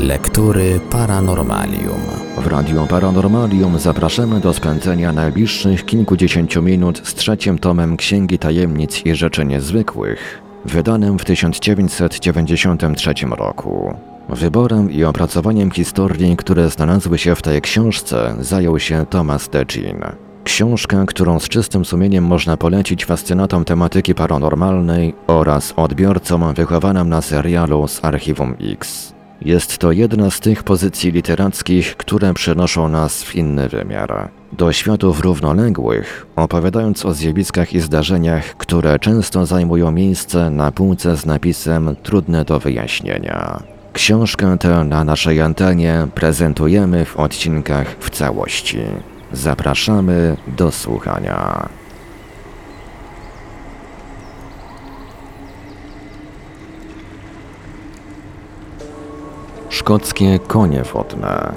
Lektury Paranormalium. W Radio Paranormalium zapraszamy do spędzenia najbliższych kilkudziesięciu minut z trzecim tomem Księgi Tajemnic i Rzeczy Niezwykłych, wydanym w 1993 roku. Wyborem i opracowaniem historii, które znalazły się w tej książce, zajął się Thomas Degin. Książka, którą z czystym sumieniem można polecić fascynatom tematyki paranormalnej oraz odbiorcom wychowanym na serialu z Archiwum X. Jest to jedna z tych pozycji literackich, które przenoszą nas w inny wymiar. Do światów równoległych, opowiadając o zjawiskach i zdarzeniach, które często zajmują miejsce na półce z napisem trudne do wyjaśnienia. Książkę tę na naszej antenie prezentujemy w odcinkach w całości. Zapraszamy do słuchania. Szkockie konie wodne.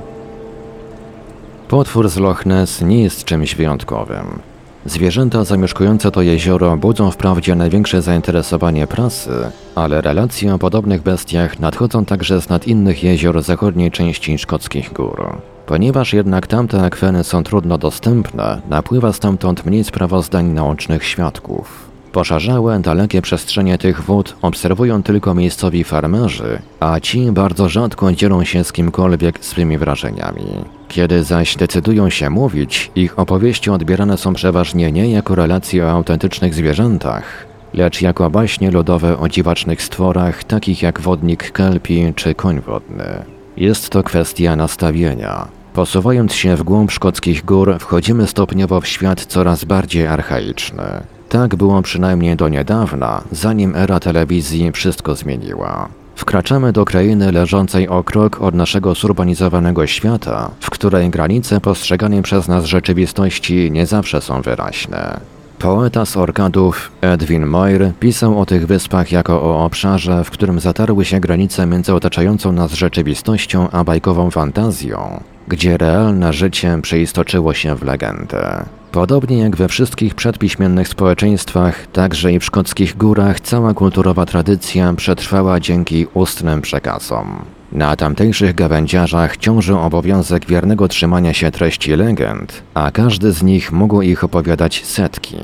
Potwór z Loch Ness nie jest czymś wyjątkowym. Zwierzęta zamieszkujące to jezioro budzą wprawdzie największe zainteresowanie prasy, ale relacje o podobnych bestiach nadchodzą także z nad innych jezior zachodniej części szkockich gór. Ponieważ jednak tamte akweny są trudno dostępne, napływa stamtąd mniej sprawozdań naocznych świadków. Poszarzałe, dalekie przestrzenie tych wód obserwują tylko miejscowi farmerzy, a ci bardzo rzadko dzielą się z kimkolwiek swymi wrażeniami. Kiedy zaś decydują się mówić, ich opowieści odbierane są przeważnie nie jako relacje o autentycznych zwierzętach, lecz jako baśnie lodowe o dziwacznych stworach, takich jak wodnik kelpi czy koń wodny. Jest to kwestia nastawienia. Posuwając się w głąb szkockich gór, wchodzimy stopniowo w świat coraz bardziej archaiczny. Tak było przynajmniej do niedawna, zanim era telewizji wszystko zmieniła. Wkraczamy do krainy leżącej o krok od naszego zurbanizowanego świata, w której granice postrzeganej przez nas rzeczywistości nie zawsze są wyraźne. Poeta z Orkadów Edwin Moir pisał o tych wyspach jako o obszarze, w którym zatarły się granice między otaczającą nas rzeczywistością a bajkową fantazją, gdzie realne życie przeistoczyło się w legendę. Podobnie jak we wszystkich przedpiśmiennych społeczeństwach, także i w szkockich górach cała kulturowa tradycja przetrwała dzięki ustnym przekazom. Na tamtejszych gawędziarzach ciąży obowiązek wiernego trzymania się treści legend, a każdy z nich mógł ich opowiadać setki.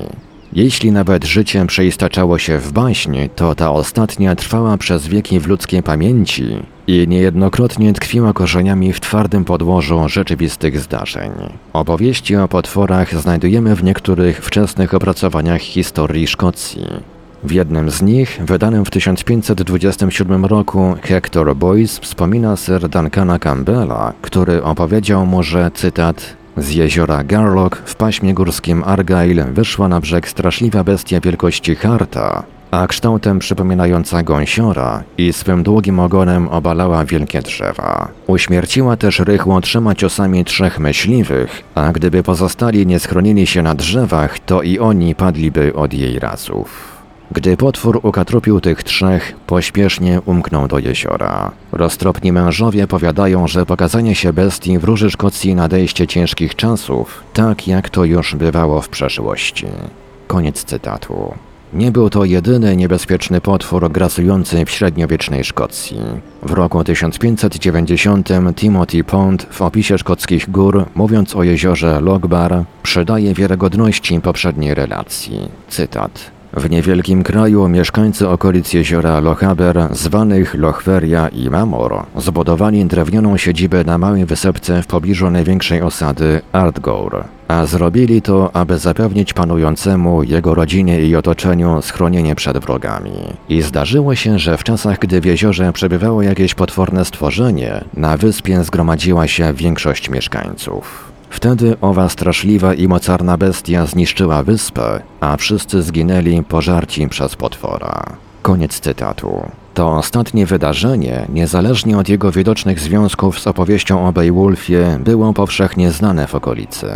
Jeśli nawet życie przeistaczało się w baśń, to ta ostatnia trwała przez wieki w ludzkiej pamięci i niejednokrotnie tkwiła korzeniami w twardym podłożu rzeczywistych zdarzeń. Opowieści o potworach znajdujemy w niektórych wczesnych opracowaniach historii Szkocji. W jednym z nich, wydanym w 1527 roku, Hector Boyce wspomina Sir Duncana Campbella, który opowiedział mu, że, cytat, z jeziora Garlock w paśmie górskim Argyle wyszła na brzeg straszliwa bestia wielkości harta, a kształtem przypominająca gąsiora i swym długim ogonem obalała wielkie drzewa. Uśmierciła też rychło trzema ciosami trzech myśliwych, a gdyby pozostali nie schronili się na drzewach, to i oni padliby od jej razów. Gdy potwór ukatrupił tych trzech, pośpiesznie umknął do jeziora. Roztropni mężowie powiadają, że pokazanie się bestii wróży Szkocji nadejście ciężkich czasów, tak jak to już bywało w przeszłości. Koniec cytatu. Nie był to jedyny niebezpieczny potwór grasujący w średniowiecznej Szkocji. W roku 1590 Timothy Pond w opisie szkockich gór, mówiąc o jeziorze Logbar, przydaje wiarygodności poprzedniej relacji. Cytat. W niewielkim kraju mieszkańcy okolic jeziora Lochaber, zwanych Lochweria i Mamor, zbudowali drewnianą siedzibę na małej wysepce w pobliżu największej osady Ardgour. A zrobili to, aby zapewnić panującemu, jego rodzinie i otoczeniu schronienie przed wrogami. I zdarzyło się, że w czasach, gdy w jeziorze przebywało jakieś potworne stworzenie, na wyspie zgromadziła się większość mieszkańców. Wtedy owa straszliwa i mocarna bestia zniszczyła wyspę, a wszyscy zginęli pożarci przez potwora. Koniec cytatu. To ostatnie wydarzenie, niezależnie od jego widocznych związków z opowieścią o Beowulfie, było powszechnie znane w okolicy.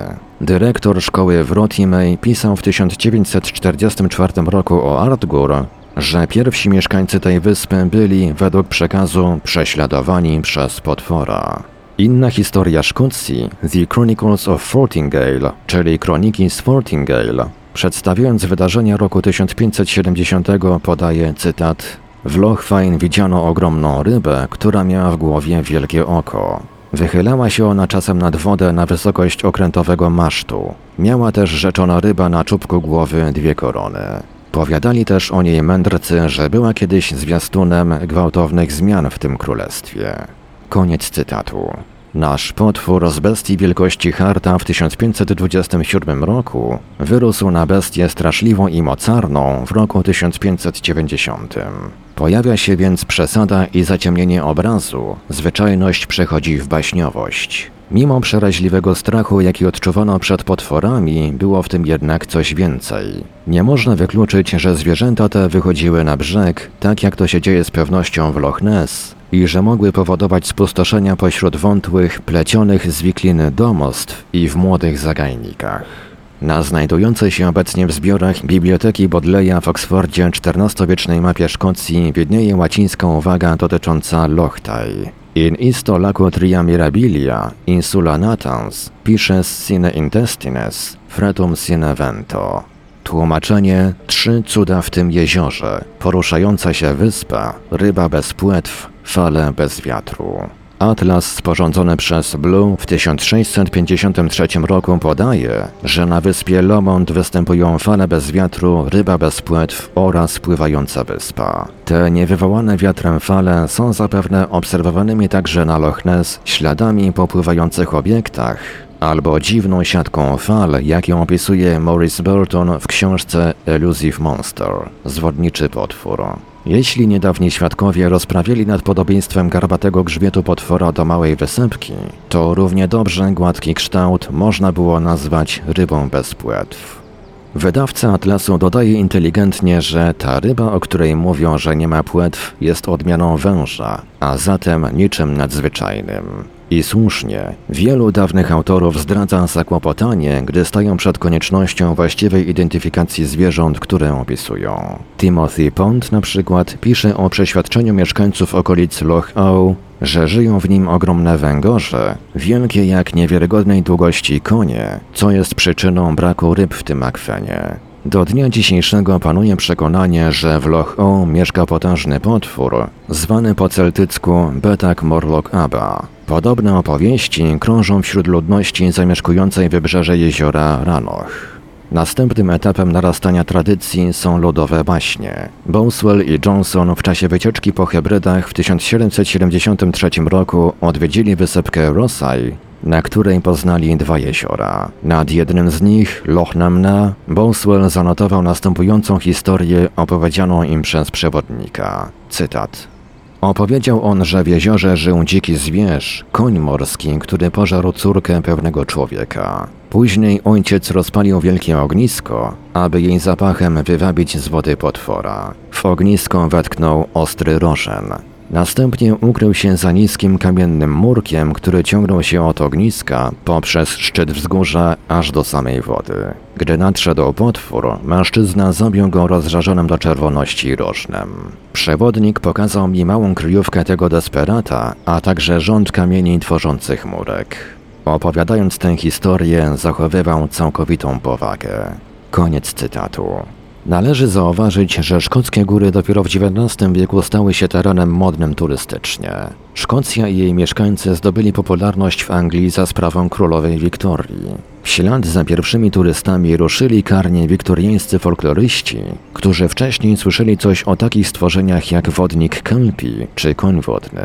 Dyrektor szkoły w Rotimej pisał w 1944 roku o Ardgur, że pierwsi mieszkańcy tej wyspy byli, według przekazu, prześladowani przez potwora. Inna historia Szkocji, The Chronicles of Fortingale, czyli Kroniki z Fortingale, przedstawiając wydarzenia roku 1570 podaje cytat W Lochwein widziano ogromną rybę, która miała w głowie wielkie oko. Wychylała się ona czasem nad wodę na wysokość okrętowego masztu. Miała też rzeczona ryba na czubku głowy dwie korony. Powiadali też o niej mędrcy, że była kiedyś zwiastunem gwałtownych zmian w tym królestwie. Koniec cytatu. Nasz potwór z bestii wielkości Harta w 1527 roku wyrósł na bestię straszliwą i mocarną w roku 1590. Pojawia się więc przesada i zaciemnienie obrazu, zwyczajność przechodzi w baśniowość. Mimo przeraźliwego strachu, jaki odczuwano przed potworami, było w tym jednak coś więcej. Nie można wykluczyć, że zwierzęta te wychodziły na brzeg, tak jak to się dzieje z pewnością w Loch Ness, i że mogły powodować spustoszenia pośród wątłych, plecionych z domostw i w młodych zagajnikach. Na znajdującej się obecnie w zbiorach Biblioteki Bodleja w Oksfordzie XIV-wiecznej mapie Szkocji widnieje łacińska uwaga dotycząca Lochtaj. In isto laco tria mirabilia, insula natans, pisces sine intestines, fretum sine vento. Tłumaczenie Trzy cuda w tym jeziorze, poruszająca się wyspa, ryba bez płetw, fale bez wiatru. Atlas sporządzony przez Blue w 1653 roku podaje, że na wyspie Lomond występują fale bez wiatru, ryba bez płetw oraz pływająca wyspa. Te niewywołane wiatrem fale są zapewne obserwowanymi także na Loch Ness śladami po pływających obiektach, albo dziwną siatką fal, jak ją opisuje Maurice Burton w książce Elusive Monster, zwodniczy potwór. Jeśli niedawni świadkowie rozprawiali nad podobieństwem garbatego grzbietu potwora do małej wysepki, to równie dobrze gładki kształt można było nazwać rybą bez płetw. Wydawca Atlasu dodaje inteligentnie, że ta ryba, o której mówią, że nie ma płetw, jest odmianą węża, a zatem niczym nadzwyczajnym. I słusznie, wielu dawnych autorów zdradza zakłopotanie, gdy stają przed koniecznością właściwej identyfikacji zwierząt, które opisują. Timothy Pond na przykład pisze o przeświadczeniu mieszkańców okolic Loch Ow, że żyją w nim ogromne węgorze, wielkie jak niewiarygodnej długości konie, co jest przyczyną braku ryb w tym akwenie. Do dnia dzisiejszego panuje przekonanie, że w Loch O mieszka potężny potwór, zwany po celtycku Betak Morlock Aba. Podobne opowieści krążą wśród ludności zamieszkującej wybrzeże jeziora Ranoch. Następnym etapem narastania tradycji są ludowe baśnie. Boswell i Johnson w czasie wycieczki po Hebrydach w 1773 roku odwiedzili wysepkę Rosaj, na której poznali dwa jeziora. Nad jednym z nich, Loch Namna, Boswell zanotował następującą historię opowiedzianą im przez przewodnika. Cytat. Opowiedział on, że w jeziorze żył dziki zwierz, koń morski, który pożarł córkę pewnego człowieka. Później ojciec rozpalił wielkie ognisko, aby jej zapachem wywabić z wody potwora. W ognisko wetknął ostry rożen. Następnie ukrył się za niskim kamiennym murkiem, który ciągnął się od ogniska poprzez szczyt wzgórza aż do samej wody. Gdy nadszedł potwór, mężczyzna zabił go rozżarzonym do czerwoności rożnem. Przewodnik pokazał mi małą kryjówkę tego desperata, a także rząd kamieni tworzących murek. Opowiadając tę historię, zachowywał całkowitą powagę. Koniec cytatu. Należy zauważyć, że szkockie góry dopiero w XIX wieku stały się terenem modnym turystycznie. Szkocja i jej mieszkańcy zdobyli popularność w Anglii za sprawą królowej Wiktorii. W ślad za pierwszymi turystami ruszyli karnie wiktoriańscy folkloryści, którzy wcześniej słyszeli coś o takich stworzeniach jak wodnik kelpi czy koń wodny.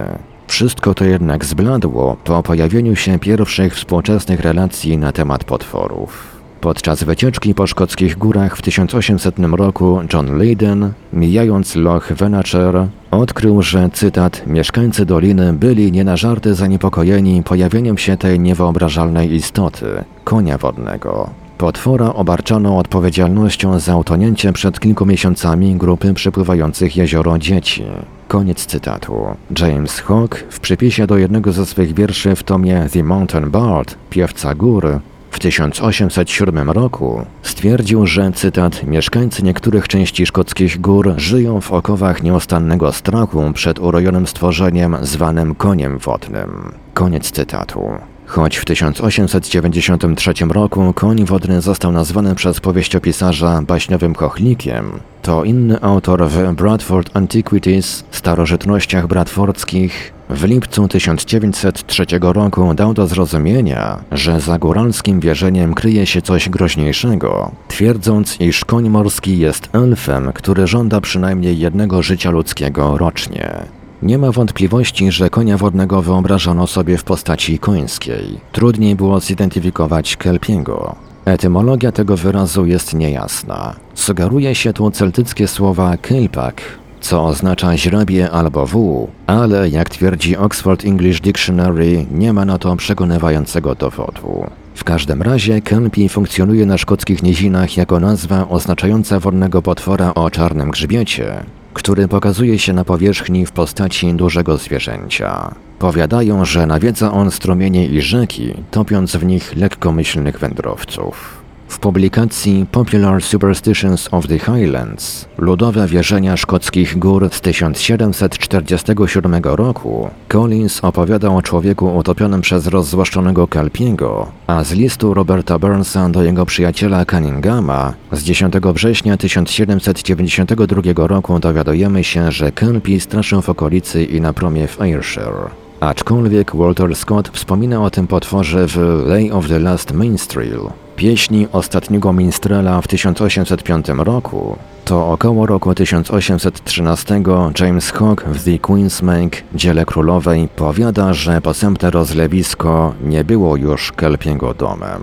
Wszystko to jednak zbladło po pojawieniu się pierwszych współczesnych relacji na temat potworów. Podczas wycieczki po szkockich górach w 1800 roku John Leyden, mijając Loch Venacher, odkrył, że cytat mieszkańcy doliny byli nie na żarty zaniepokojeni pojawieniem się tej niewyobrażalnej istoty konia wodnego. Potwora obarczano odpowiedzialnością za utonięcie przed kilku miesiącami grupy przepływających jezioro dzieci. Koniec cytatu. James Hawke w przypisie do jednego ze swych wierszy w tomie The Mountain Bard, Piewca Gór, 1807 roku stwierdził, że cytat mieszkańcy niektórych części szkockich gór żyją w okowach nieustannego strachu przed urojonym stworzeniem zwanym koniem wodnym. Koniec cytatu. Choć w 1893 roku koń wodny został nazwany przez powieściopisarza baśniowym chochlikiem, to inny autor w Bradford Antiquities, starożytnościach bradfordzkich, w lipcu 1903 roku dał do zrozumienia, że za góralskim wierzeniem kryje się coś groźniejszego, twierdząc, iż koń morski jest elfem, który żąda przynajmniej jednego życia ludzkiego rocznie. Nie ma wątpliwości, że konia wodnego wyobrażano sobie w postaci końskiej. Trudniej było zidentyfikować kelpiego. Etymologia tego wyrazu jest niejasna. Sugeruje się tu celtyckie słowa kelpak, co oznacza źrebie albo wół, ale jak twierdzi Oxford English Dictionary, nie ma na to przekonywającego dowodu. W każdym razie kelpie funkcjonuje na szkockich nizinach jako nazwa oznaczająca wodnego potwora o czarnym grzbiecie, który pokazuje się na powierzchni w postaci dużego zwierzęcia. Powiadają, że nawiedza on strumienie i rzeki, topiąc w nich lekkomyślnych wędrowców. W publikacji Popular Superstitions of the Highlands Ludowe wierzenia szkockich gór z 1747 roku Collins opowiadał o człowieku utopionym przez rozzłoszczonego Kalpiego, a z listu Roberta Burnsa do jego przyjaciela Cunninghama z 10 września 1792 roku dowiadujemy się, że Kelpie straszył w okolicy i na promie w Ayrshire. Aczkolwiek Walter Scott wspomina o tym potworze w Lay of the Last Minstrel, pieśni ostatniego minstrela w 1805 roku, to około roku 1813 James Hogg w The Queen's Make, dziele królowej, powiada, że posępne rozlewisko nie było już Kelpiego domem.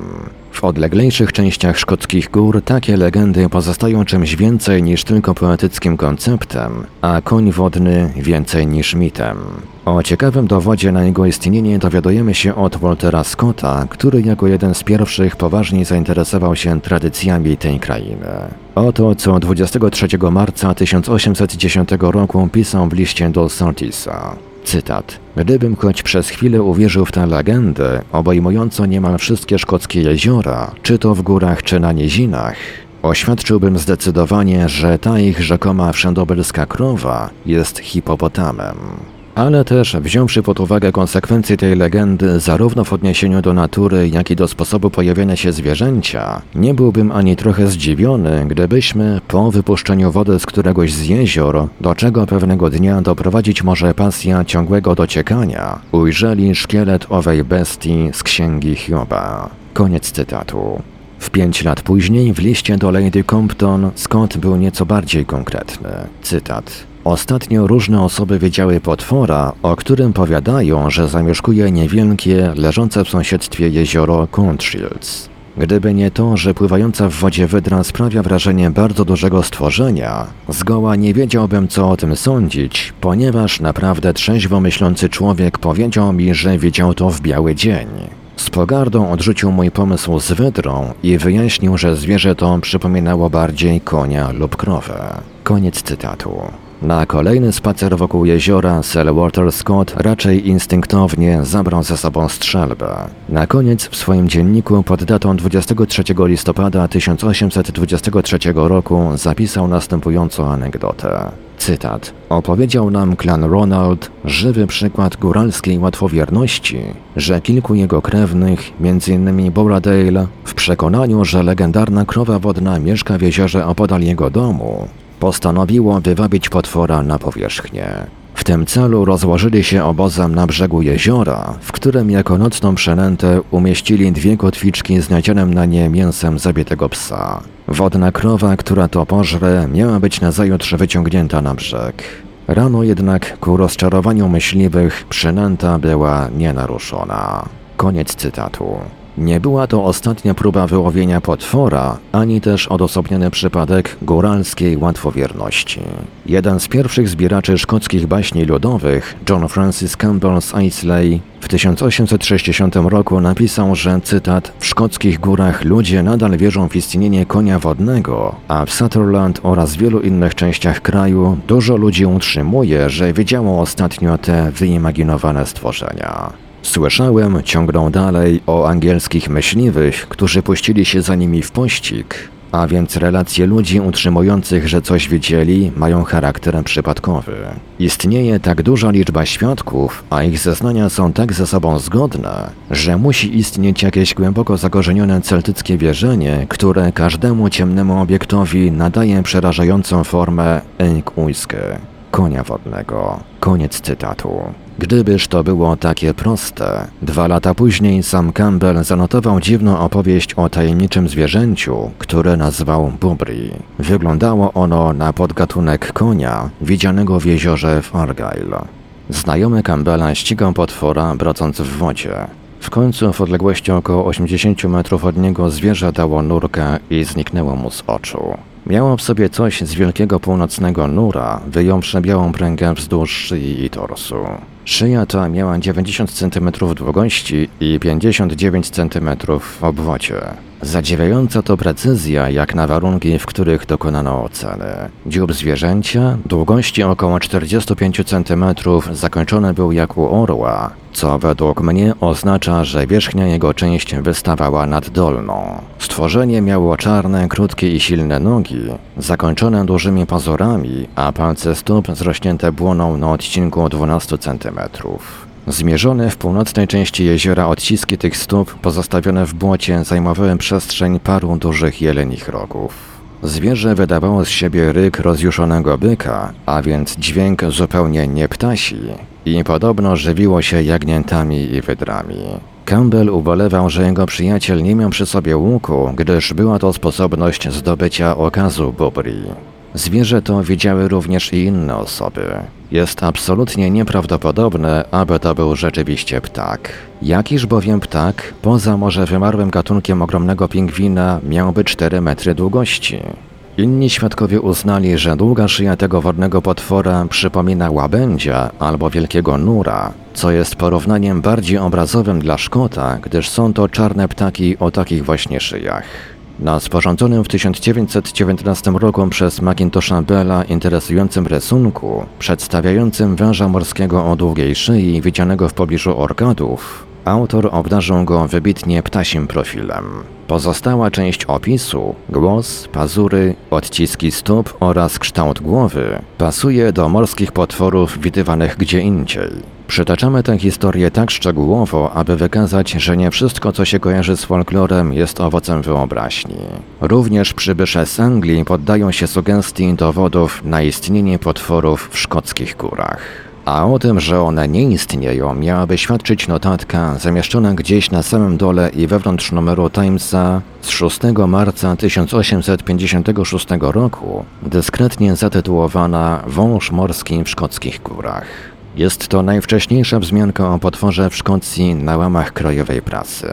W odleglejszych częściach szkockich gór takie legendy pozostają czymś więcej niż tylko poetyckim konceptem, a koń wodny więcej niż mitem. O ciekawym dowodzie na jego istnienie dowiadujemy się od Waltera Scotta, który jako jeden z pierwszych poważnie zainteresował się tradycjami tej krainy. Oto co 23 marca 1810 roku pisał w liście do Surteesa. Cytat. Gdybym choć przez chwilę uwierzył w tę legendę, obejmującą niemal wszystkie szkockie jeziora, czy to w górach, czy na nizinach, oświadczyłbym zdecydowanie, że ta ich rzekoma wszędobylska krowa jest hipopotamem ale też wziąwszy pod uwagę konsekwencje tej legendy zarówno w odniesieniu do natury, jak i do sposobu pojawienia się zwierzęcia, nie byłbym ani trochę zdziwiony, gdybyśmy po wypuszczeniu wody z któregoś z jezior, do czego pewnego dnia doprowadzić może pasja ciągłego dociekania, ujrzeli szkielet owej bestii z księgi Hioba. Koniec cytatu. W pięć lat później w liście do Lady Compton Scott był nieco bardziej konkretny. Cytat. Ostatnio różne osoby widziały potwora, o którym powiadają, że zamieszkuje niewielkie, leżące w sąsiedztwie jezioro Countshields. Gdyby nie to, że pływająca w wodzie wydra sprawia wrażenie bardzo dużego stworzenia, zgoła nie wiedziałbym co o tym sądzić, ponieważ naprawdę trzeźwo myślący człowiek powiedział mi, że widział to w biały dzień. Z pogardą odrzucił mój pomysł z wydrą i wyjaśnił, że zwierzę to przypominało bardziej konia lub krowę. Koniec cytatu. Na kolejny spacer wokół jeziora Sir Walter Scott raczej instynktownie zabrał ze sobą strzelbę. Na koniec w swoim dzienniku pod datą 23 listopada 1823 roku zapisał następującą anegdotę. Cytat. Opowiedział nam klan Ronald żywy przykład góralskiej łatwowierności, że kilku jego krewnych, m.in. Boradale, w przekonaniu, że legendarna krowa wodna mieszka w jeziorze opodal jego domu, postanowiło wywabić potwora na powierzchnię. W tym celu rozłożyli się obozem na brzegu jeziora, w którym jako nocną przynętę umieścili dwie kotwiczki z nadzienem na nie mięsem zabitego psa. Wodna krowa, która to pożre, miała być nazajutrz wyciągnięta na brzeg. Rano jednak, ku rozczarowaniu myśliwych, przynęta była nienaruszona. Koniec cytatu. Nie była to ostatnia próba wyłowienia potwora, ani też odosobniony przypadek góralskiej łatwowierności. Jeden z pierwszych zbieraczy szkockich baśni ludowych, John Francis Campbell z Islay, w 1860 roku napisał, że cytat W szkockich górach ludzie nadal wierzą w istnienie konia wodnego, a w Sutherland oraz wielu innych częściach kraju dużo ludzi utrzymuje, że widziało ostatnio te wyimaginowane stworzenia. Słyszałem, ciągnął dalej, o angielskich myśliwych, którzy puścili się za nimi w pościg a więc relacje ludzi utrzymujących, że coś widzieli, mają charakter przypadkowy. Istnieje tak duża liczba świadków, a ich zeznania są tak ze sobą zgodne, że musi istnieć jakieś głęboko zakorzenione celtyckie wierzenie, które każdemu ciemnemu obiektowi nadaje przerażającą formę Enkujskę, konia wodnego. Koniec cytatu. Gdybyż to było takie proste. Dwa lata później sam Campbell zanotował dziwną opowieść o tajemniczym zwierzęciu, które nazwał Bubri. Wyglądało ono na podgatunek konia, widzianego w jeziorze w Argyle. Znajomy Campbella ścigał potwora, brodząc w wodzie. W końcu w odległości około 80 metrów od niego zwierzę dało nurkę i zniknęło mu z oczu. Miało w sobie coś z wielkiego północnego nura, wyjąwszy białą pręgę wzdłuż szyi i torsu. Szyja ta miała 90 cm długości i 59 cm w obwodzie. Zadziwiająca to precyzja jak na warunki, w których dokonano oceny. Dziób zwierzęcia, długości około 45 cm, zakończony był jak u orła, co według mnie oznacza, że wierzchnia jego część wystawała nad dolną. Stworzenie miało czarne, krótkie i silne nogi, zakończone dużymi pazurami, a palce stóp zrośnięte błoną na odcinku 12 cm. Zmierzone w północnej części jeziora odciski tych stóp pozostawione w błocie zajmowały przestrzeń paru dużych jelenich rogów. Zwierzę wydawało z siebie ryk rozjuszonego byka, a więc dźwięk zupełnie nie ptasi i podobno żywiło się jagniętami i wydrami. Campbell ubolewał, że jego przyjaciel nie miał przy sobie łuku, gdyż była to sposobność zdobycia okazu Bubri. Zwierzę to widziały również i inne osoby. Jest absolutnie nieprawdopodobne, aby to był rzeczywiście ptak. Jakiż bowiem ptak, poza może wymarłym gatunkiem ogromnego pingwina, miałby 4 metry długości? Inni świadkowie uznali, że długa szyja tego wodnego potwora przypomina łabędzia albo wielkiego nura, co jest porównaniem bardziej obrazowym dla Szkota, gdyż są to czarne ptaki o takich właśnie szyjach. Na sporządzonym w 1919 roku przez Macintosha Bella interesującym rysunku, przedstawiającym węża morskiego o długiej szyi widzianego w pobliżu orkadów, autor obdarzył go wybitnie ptasim profilem. Pozostała część opisu, głos, pazury, odciski stóp oraz kształt głowy pasuje do morskich potworów widywanych gdzie indziej. Przytaczamy tę historię tak szczegółowo, aby wykazać, że nie wszystko, co się kojarzy z folklorem, jest owocem wyobraźni. Również przybysze z Anglii poddają się sugestii dowodów na istnienie potworów w szkockich górach. A o tym, że one nie istnieją, miałaby świadczyć notatka zamieszczona gdzieś na samym dole i wewnątrz numeru Timesa z 6 marca 1856 roku, dyskretnie zatytułowana Wąż morski w szkockich górach. Jest to najwcześniejsza wzmianka o potworze w Szkocji na łamach krajowej prasy.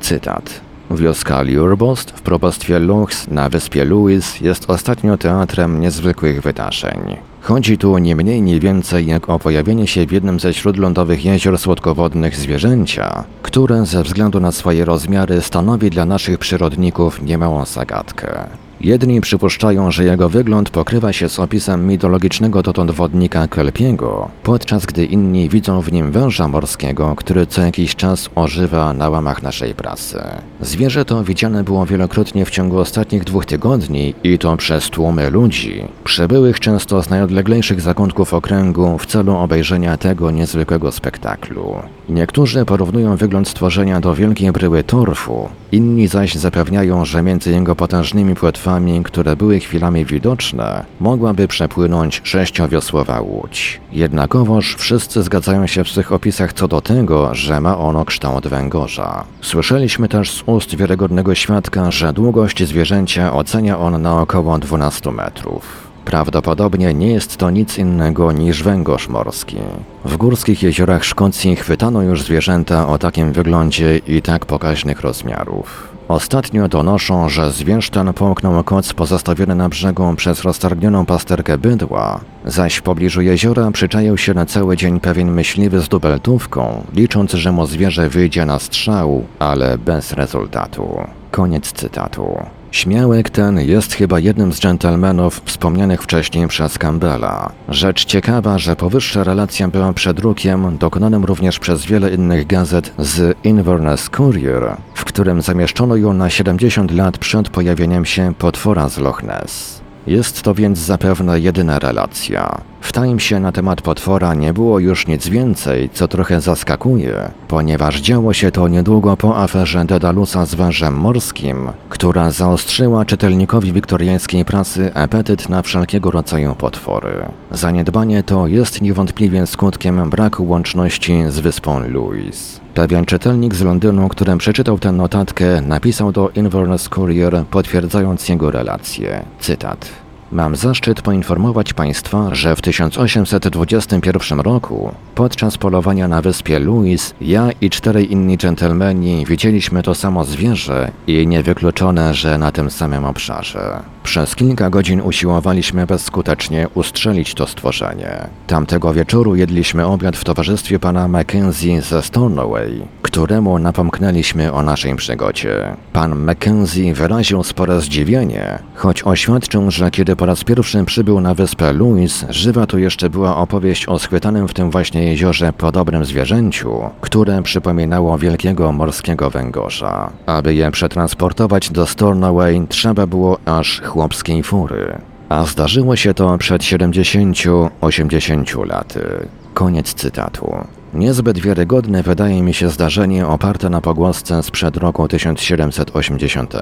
Cytat. Wioska Liurbost w probostwie Luchs na wyspie Lewis jest ostatnio teatrem niezwykłych wydarzeń. Chodzi tu nie mniej nie więcej jak o pojawienie się w jednym ze śródlądowych jezior słodkowodnych zwierzęcia, które ze względu na swoje rozmiary stanowi dla naszych przyrodników niemałą zagadkę. Jedni przypuszczają, że jego wygląd pokrywa się z opisem mitologicznego dotąd wodnika Kelpiego, podczas gdy inni widzą w nim węża morskiego, który co jakiś czas ożywa na łamach naszej prasy. Zwierzę to widziane było wielokrotnie w ciągu ostatnich dwóch tygodni i to przez tłumy ludzi, przybyłych często z najodleglejszych zakątków okręgu w celu obejrzenia tego niezwykłego spektaklu. Niektórzy porównują wygląd stworzenia do wielkiej bryły torfu, inni zaś zapewniają, że między jego potężnymi płetwami, które były chwilami widoczne, mogłaby przepłynąć sześciowiosłowa łódź. Jednakowoż wszyscy zgadzają się w swych opisach co do tego, że ma ono kształt węgorza. Słyszeliśmy też z ust wiarygodnego świadka, że długość zwierzęcia ocenia on na około 12 metrów. Prawdopodobnie nie jest to nic innego niż węgorz morski. W górskich jeziorach Szkocji chwytano już zwierzęta o takim wyglądzie i tak pokaźnych rozmiarów. Ostatnio donoszą, że zwierz ten połknął koc pozostawiony na brzegu przez roztargnioną pasterkę bydła, zaś w pobliżu jeziora przyczaił się na cały dzień pewien myśliwy z dubeltówką, licząc, że mu zwierzę wyjdzie na strzał, ale bez rezultatu. Koniec cytatu. Śmiałek ten jest chyba jednym z dżentelmenów wspomnianych wcześniej przez Campbella. Rzecz ciekawa, że powyższa relacja była przedrukiem dokonanym również przez wiele innych gazet z Inverness Courier, w którym zamieszczono ją na 70 lat przed pojawieniem się potwora z Loch Ness. Jest to więc zapewne jedyna relacja. W Timesie na temat potwora nie było już nic więcej, co trochę zaskakuje, ponieważ działo się to niedługo po aferze Dedalusa z wężem morskim, która zaostrzyła czytelnikowi wiktoriańskiej prasy apetyt na wszelkiego rodzaju potwory. Zaniedbanie to jest niewątpliwie skutkiem braku łączności z wyspą Louis. Pewien czytelnik z Londynu, którym przeczytał tę notatkę, napisał do Inverness Courier, potwierdzając jego relację. Cytat. Mam zaszczyt poinformować Państwa, że w 1821 roku, podczas polowania na wyspie Louis, ja i czterej inni dżentelmeni widzieliśmy to samo zwierzę i niewykluczone, że na tym samym obszarze. Przez kilka godzin usiłowaliśmy bezskutecznie ustrzelić to stworzenie. Tamtego wieczoru jedliśmy obiad w towarzystwie pana Mackenzie ze Stornoway, któremu napomknęliśmy o naszej przygodzie. Pan Mackenzie wyraził spore zdziwienie, choć oświadczył, że kiedy po raz pierwszy przybył na wyspę Louis, żywa tu jeszcze była opowieść o schwytanym w tym właśnie jeziorze podobnym zwierzęciu, które przypominało wielkiego morskiego węgorza. Aby je przetransportować do Stornoway trzeba było aż chłopskiej fury. A zdarzyło się to przed 70-80 laty. Koniec cytatu. Niezbyt wiarygodne wydaje mi się zdarzenie oparte na pogłosce sprzed roku 1780.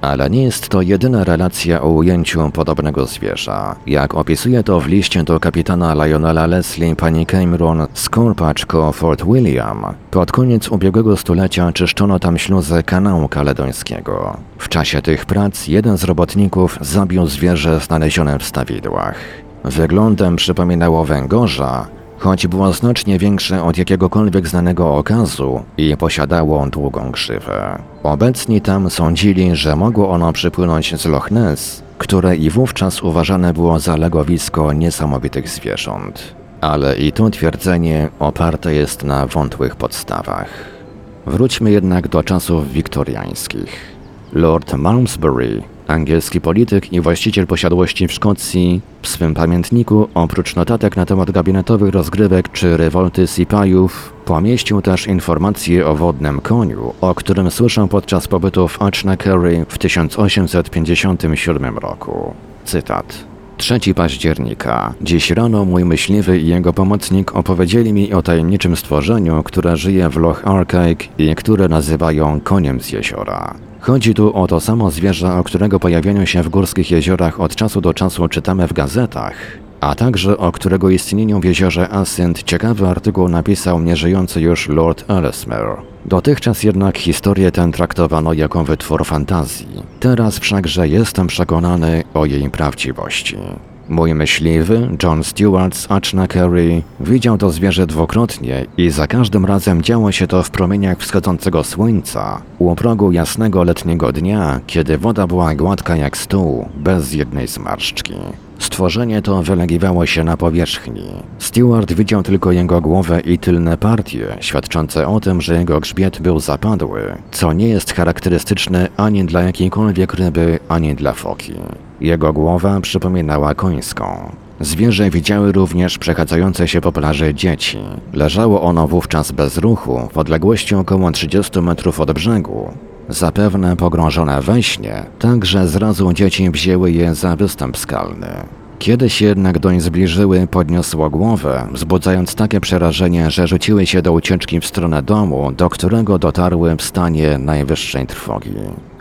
Ale nie jest to jedyna relacja o ujęciu podobnego zwierza. Jak opisuje to w liście do kapitana Lionela Leslie pani Cameron z koło Fort William, pod koniec ubiegłego stulecia czyszczono tam śluzę kanału kaledońskiego. W czasie tych prac jeden z robotników zabił zwierzę znalezione w stawidłach. Wyglądem przypominało węgorza, choć było znacznie większe od jakiegokolwiek znanego okazu i posiadało długą krzywę. Obecni tam sądzili, że mogło ono przypłynąć z Loch Ness, które i wówczas uważane było za legowisko niesamowitych zwierząt. Ale i to twierdzenie oparte jest na wątłych podstawach. Wróćmy jednak do czasów wiktoriańskich. Lord Malmesbury Angielski polityk i właściciel posiadłości w Szkocji w swym pamiętniku, oprócz notatek na temat gabinetowych rozgrywek czy rewolty Sipajów, pomieścił też informacje o wodnym koniu, o którym słyszę podczas pobytu w Achnacarry w 1857 roku. Cytat. 3 października. Dziś rano mój myśliwy i jego pomocnik opowiedzieli mi o tajemniczym stworzeniu, które żyje w Loch Arkaik i które nazywają koniem z jeziora. Chodzi tu o to samo zwierzę, o którego pojawieniu się w górskich jeziorach od czasu do czasu czytamy w gazetach, a także o którego istnieniu w jeziorze Assynt ciekawy artykuł napisał nieżyjący już Lord Ellesmere. Dotychczas jednak historię tę traktowano jako wytwór fantazji. Teraz wszakże jestem przekonany o jej prawdziwości. Mój myśliwy, John Stewart z Achnacarry, widział to zwierzę dwukrotnie i za każdym razem działo się to w promieniach wschodzącego słońca, u progu jasnego letniego dnia, kiedy woda była gładka jak stół, bez jednej zmarszczki. Stworzenie to wylegiwało się na powierzchni. Stewart widział tylko jego głowę i tylne partie, świadczące o tym, że jego grzbiet był zapadły, co nie jest charakterystyczne ani dla jakiejkolwiek ryby, ani dla foki. Jego głowa przypominała końską. Zwierzę widziały również przechadzające się po plaży dzieci. Leżało ono wówczas bez ruchu, w odległości około 30 metrów od brzegu. Zapewne pogrążone we śnie, tak że zrazu dzieci wzięły je za występ skalny. Kiedy się jednak doń zbliżyły, podniosło głowę, wzbudzając takie przerażenie, że rzuciły się do ucieczki w stronę domu, do którego dotarły w stanie najwyższej trwogi.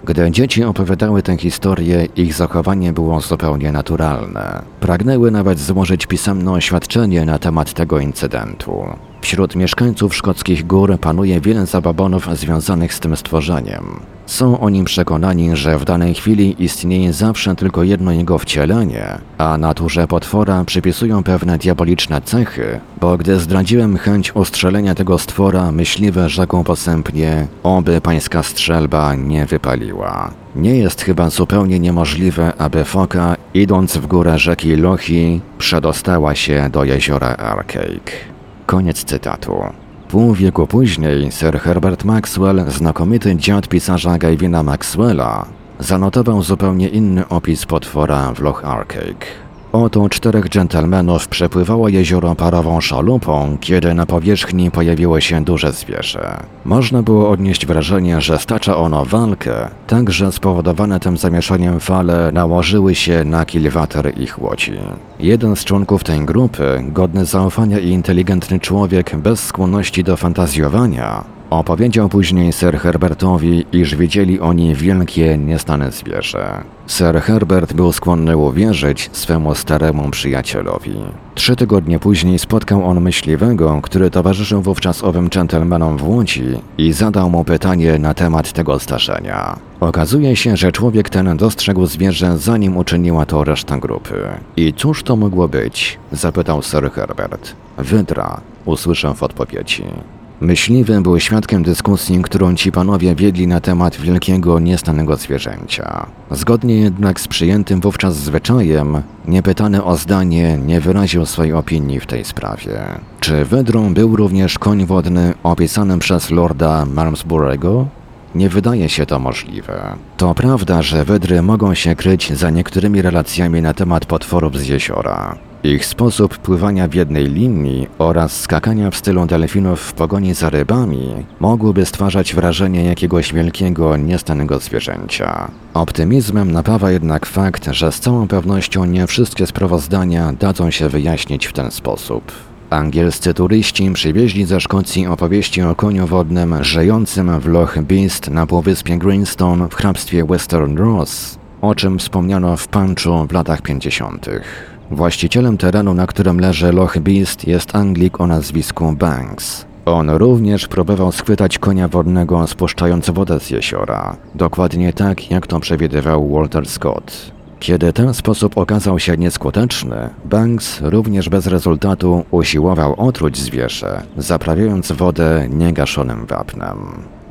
Gdy dzieci opowiadały tę historię, ich zachowanie było zupełnie naturalne. Pragnęły nawet złożyć pisemne oświadczenie na temat tego incydentu. Wśród mieszkańców szkockich gór panuje wiele zababonów związanych z tym stworzeniem. Są oni przekonani, że w danej chwili istnieje zawsze tylko jedno jego wcielenie, a naturze potwora przypisują pewne diaboliczne cechy, bo gdy zdradziłem chęć ustrzelenia tego stwora, myśliwe rzekł posępnie, oby pańska strzelba nie wypaliła. Nie jest chyba zupełnie niemożliwe, aby foka, idąc w górę rzeki Lochi, przedostała się do jeziora Arcade. Koniec cytatu. Pół wieku później Sir Herbert Maxwell, znakomity dziad pisarza Gavina Maxwella, zanotował zupełnie inny opis potwora w Loch Arkaik. Oto czterech dżentelmenów przepływało jezioro parową szalupą, kiedy na powierzchni pojawiło się duże zwierzę. Można było odnieść wrażenie, że stacza ono walkę, tak że spowodowane tym zamieszaniem fale nałożyły się na kilwater ich łodzi. Jeden z członków tej grupy, godny zaufania i inteligentny człowiek bez skłonności do fantazjowania, Opowiedział później Sir Herbertowi, iż widzieli oni wielkie, niestane zwierzę. Sir Herbert był skłonny uwierzyć swemu staremu przyjacielowi. Trzy tygodnie później spotkał on myśliwego, który towarzyszył wówczas owym dżentelmenom w Łodzi i zadał mu pytanie na temat tego zdarzenia. Okazuje się, że człowiek ten dostrzegł zwierzę zanim uczyniła to reszta grupy. I cóż to mogło być? zapytał Sir Herbert. Wydra, usłyszę w odpowiedzi. Myśliwy był świadkiem dyskusji, którą ci panowie wiedli na temat wielkiego, niestanego zwierzęcia. Zgodnie jednak z przyjętym wówczas zwyczajem, niepytany o zdanie nie wyraził swojej opinii w tej sprawie. Czy wydrą był również koń wodny opisany przez lorda Malmesbury'ego? Nie wydaje się to możliwe. To prawda, że wydry mogą się kryć za niektórymi relacjami na temat potworów z jeziora. Ich sposób pływania w jednej linii oraz skakania w stylu delfinów w pogoni za rybami mogłyby stwarzać wrażenie jakiegoś wielkiego, niestanego zwierzęcia. Optymizmem napawa jednak fakt, że z całą pewnością nie wszystkie sprawozdania dadzą się wyjaśnić w ten sposób. Angielscy turyści przywieźli ze Szkocji opowieści o koniu wodnym żyjącym w Loch Beast na półwyspie Greenstone w hrabstwie Western Ross, o czym wspomniano w Punchu w latach 50. Właścicielem terenu, na którym leży Loch Beast jest Anglik o nazwisku Banks. On również próbował schwytać konia wodnego spuszczając wodę z jeziora, dokładnie tak jak to przewidywał Walter Scott. Kiedy ten sposób okazał się nieskuteczny, Banks również bez rezultatu usiłował otruć zwierzę, zaprawiając wodę niegaszonym wapnem.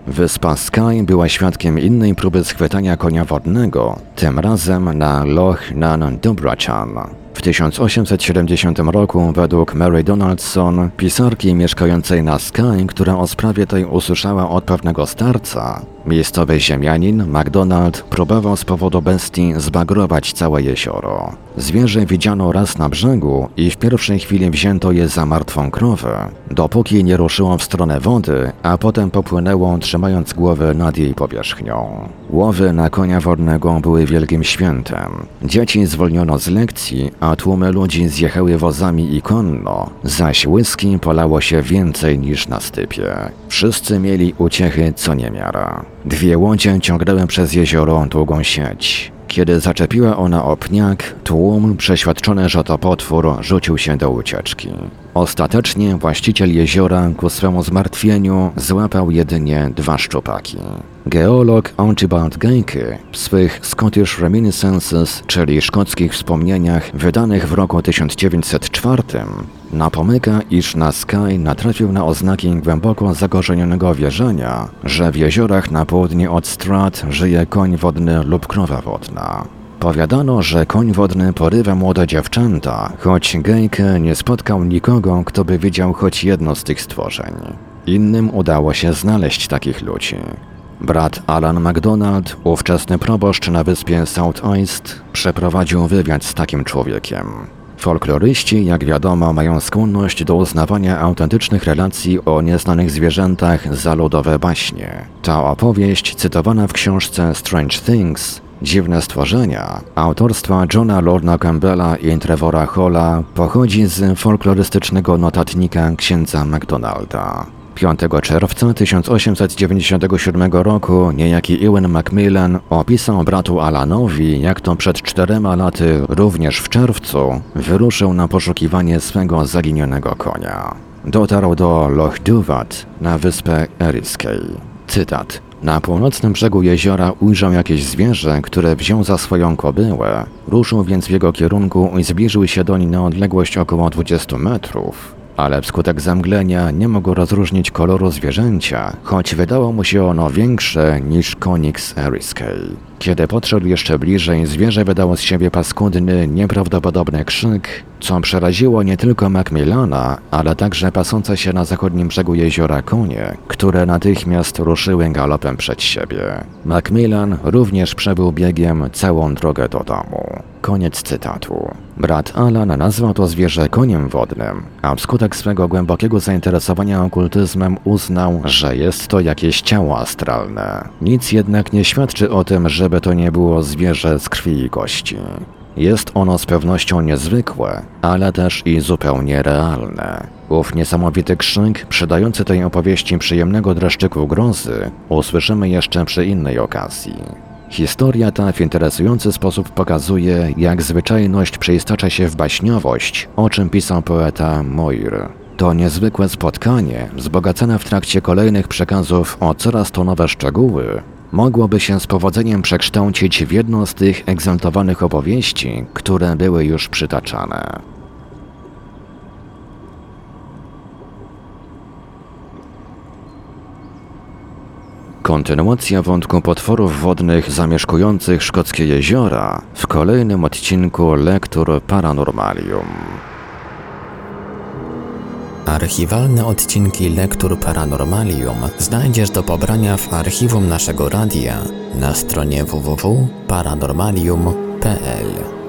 Wyspa Skye była świadkiem innej próby schwytania konia wodnego, tym razem na Loch Nan Dubrachan. W 1870 roku według Mary Donaldson, pisarki mieszkającej na Skye, która o sprawie tej usłyszała od pewnego starca, miejscowy ziemianin, MacDonald, próbował z powodu bestii zbagrować całe jezioro. Zwierzę widziano raz na brzegu i w pierwszej chwili wzięto je za martwą krowę, dopóki nie ruszyło w stronę wody, a potem popłynęło trzymając głowę nad jej powierzchnią. Łowy na konia wodnego były wielkim świętem. Dzieci zwolniono z lekcji, a tłumy ludzi zjechały wozami i konno, zaś whisky polało się więcej niż na stypie. Wszyscy mieli uciechy co niemiara. Dwie łodzie ciągnęły przez jezioro długą sieć. Kiedy zaczepiła ona o pniak, tłum, przeświadczony, że to potwór, rzucił się do ucieczki. Ostatecznie właściciel jeziora ku swemu zmartwieniu złapał jedynie dwa szczupaki. Geolog Archibald Geikie w swych Scottish Reminiscences, czyli szkockich wspomnieniach wydanych w roku 1904, napomyka, iż na Sky natrafił na oznaki głęboko zagorzenionego wierzenia, że w jeziorach na południe od Strat żyje koń wodny lub krowa wodna. Powiadano, że koń wodny porywa młode dziewczęta, choć Gejke nie spotkał nikogo, kto by widział choć jedno z tych stworzeń. Innym udało się znaleźć takich ludzi. Brat Alan MacDonald, ówczesny proboszcz na wyspie South East, przeprowadził wywiad z takim człowiekiem. Folkloryści, jak wiadomo, mają skłonność do uznawania autentycznych relacji o nieznanych zwierzętach za ludowe baśnie. Ta opowieść, cytowana w książce Strange Things, Dziwne stworzenia, autorstwa Johna Lorna Campbella i Trevora Holla, pochodzi z folklorystycznego notatnika księdza MacDonalda. 5 czerwca 1897 roku niejaki Ewan Macmillan opisał bratu Alanowi, jak to przed czterema laty, również w czerwcu, wyruszył na poszukiwanie swego zaginionego konia. Dotarł do Loch Duvat na wyspę Eriskay. Cytat. Na północnym brzegu jeziora ujrzał jakieś zwierzę, które wziął za swoją kobyłę. Ruszył więc w jego kierunku i zbliżył się doń na odległość około 20 metrów ale wskutek zamglenia nie mógł rozróżnić koloru zwierzęcia, choć wydało mu się ono większe niż Konix Eriskay. Kiedy podszedł jeszcze bliżej, zwierzę wydało z siebie paskudny, nieprawdopodobny krzyk, co przeraziło nie tylko Macmillana, ale także pasące się na zachodnim brzegu jeziora konie, które natychmiast ruszyły galopem przed siebie. Macmillan również przebył biegiem całą drogę do domu. Koniec cytatu. Brat Alan nazwał to zwierzę koniem wodnym, a wskutek swego głębokiego zainteresowania okultyzmem uznał, że jest to jakieś ciało astralne. Nic jednak nie świadczy o tym, żeby to nie było zwierzę z krwi i kości. Jest ono z pewnością niezwykłe, ale też i zupełnie realne. Ów niesamowity krzyk, przydający tej opowieści przyjemnego dreszczyku grozy, usłyszymy jeszcze przy innej okazji. Historia ta w interesujący sposób pokazuje, jak zwyczajność przeistacza się w baśniowość, o czym pisał poeta Moir. To niezwykłe spotkanie, wzbogacone w trakcie kolejnych przekazów o coraz to nowe szczegóły, mogłoby się z powodzeniem przekształcić w jedną z tych egzaltowanych opowieści, które były już przytaczane. Kontynuacja wątku potworów wodnych zamieszkujących szkockie jeziora w kolejnym odcinku Lektur Paranormalium. Archiwalne odcinki Lektur Paranormalium znajdziesz do pobrania w archiwum naszego radia na stronie www.paranormalium.pl.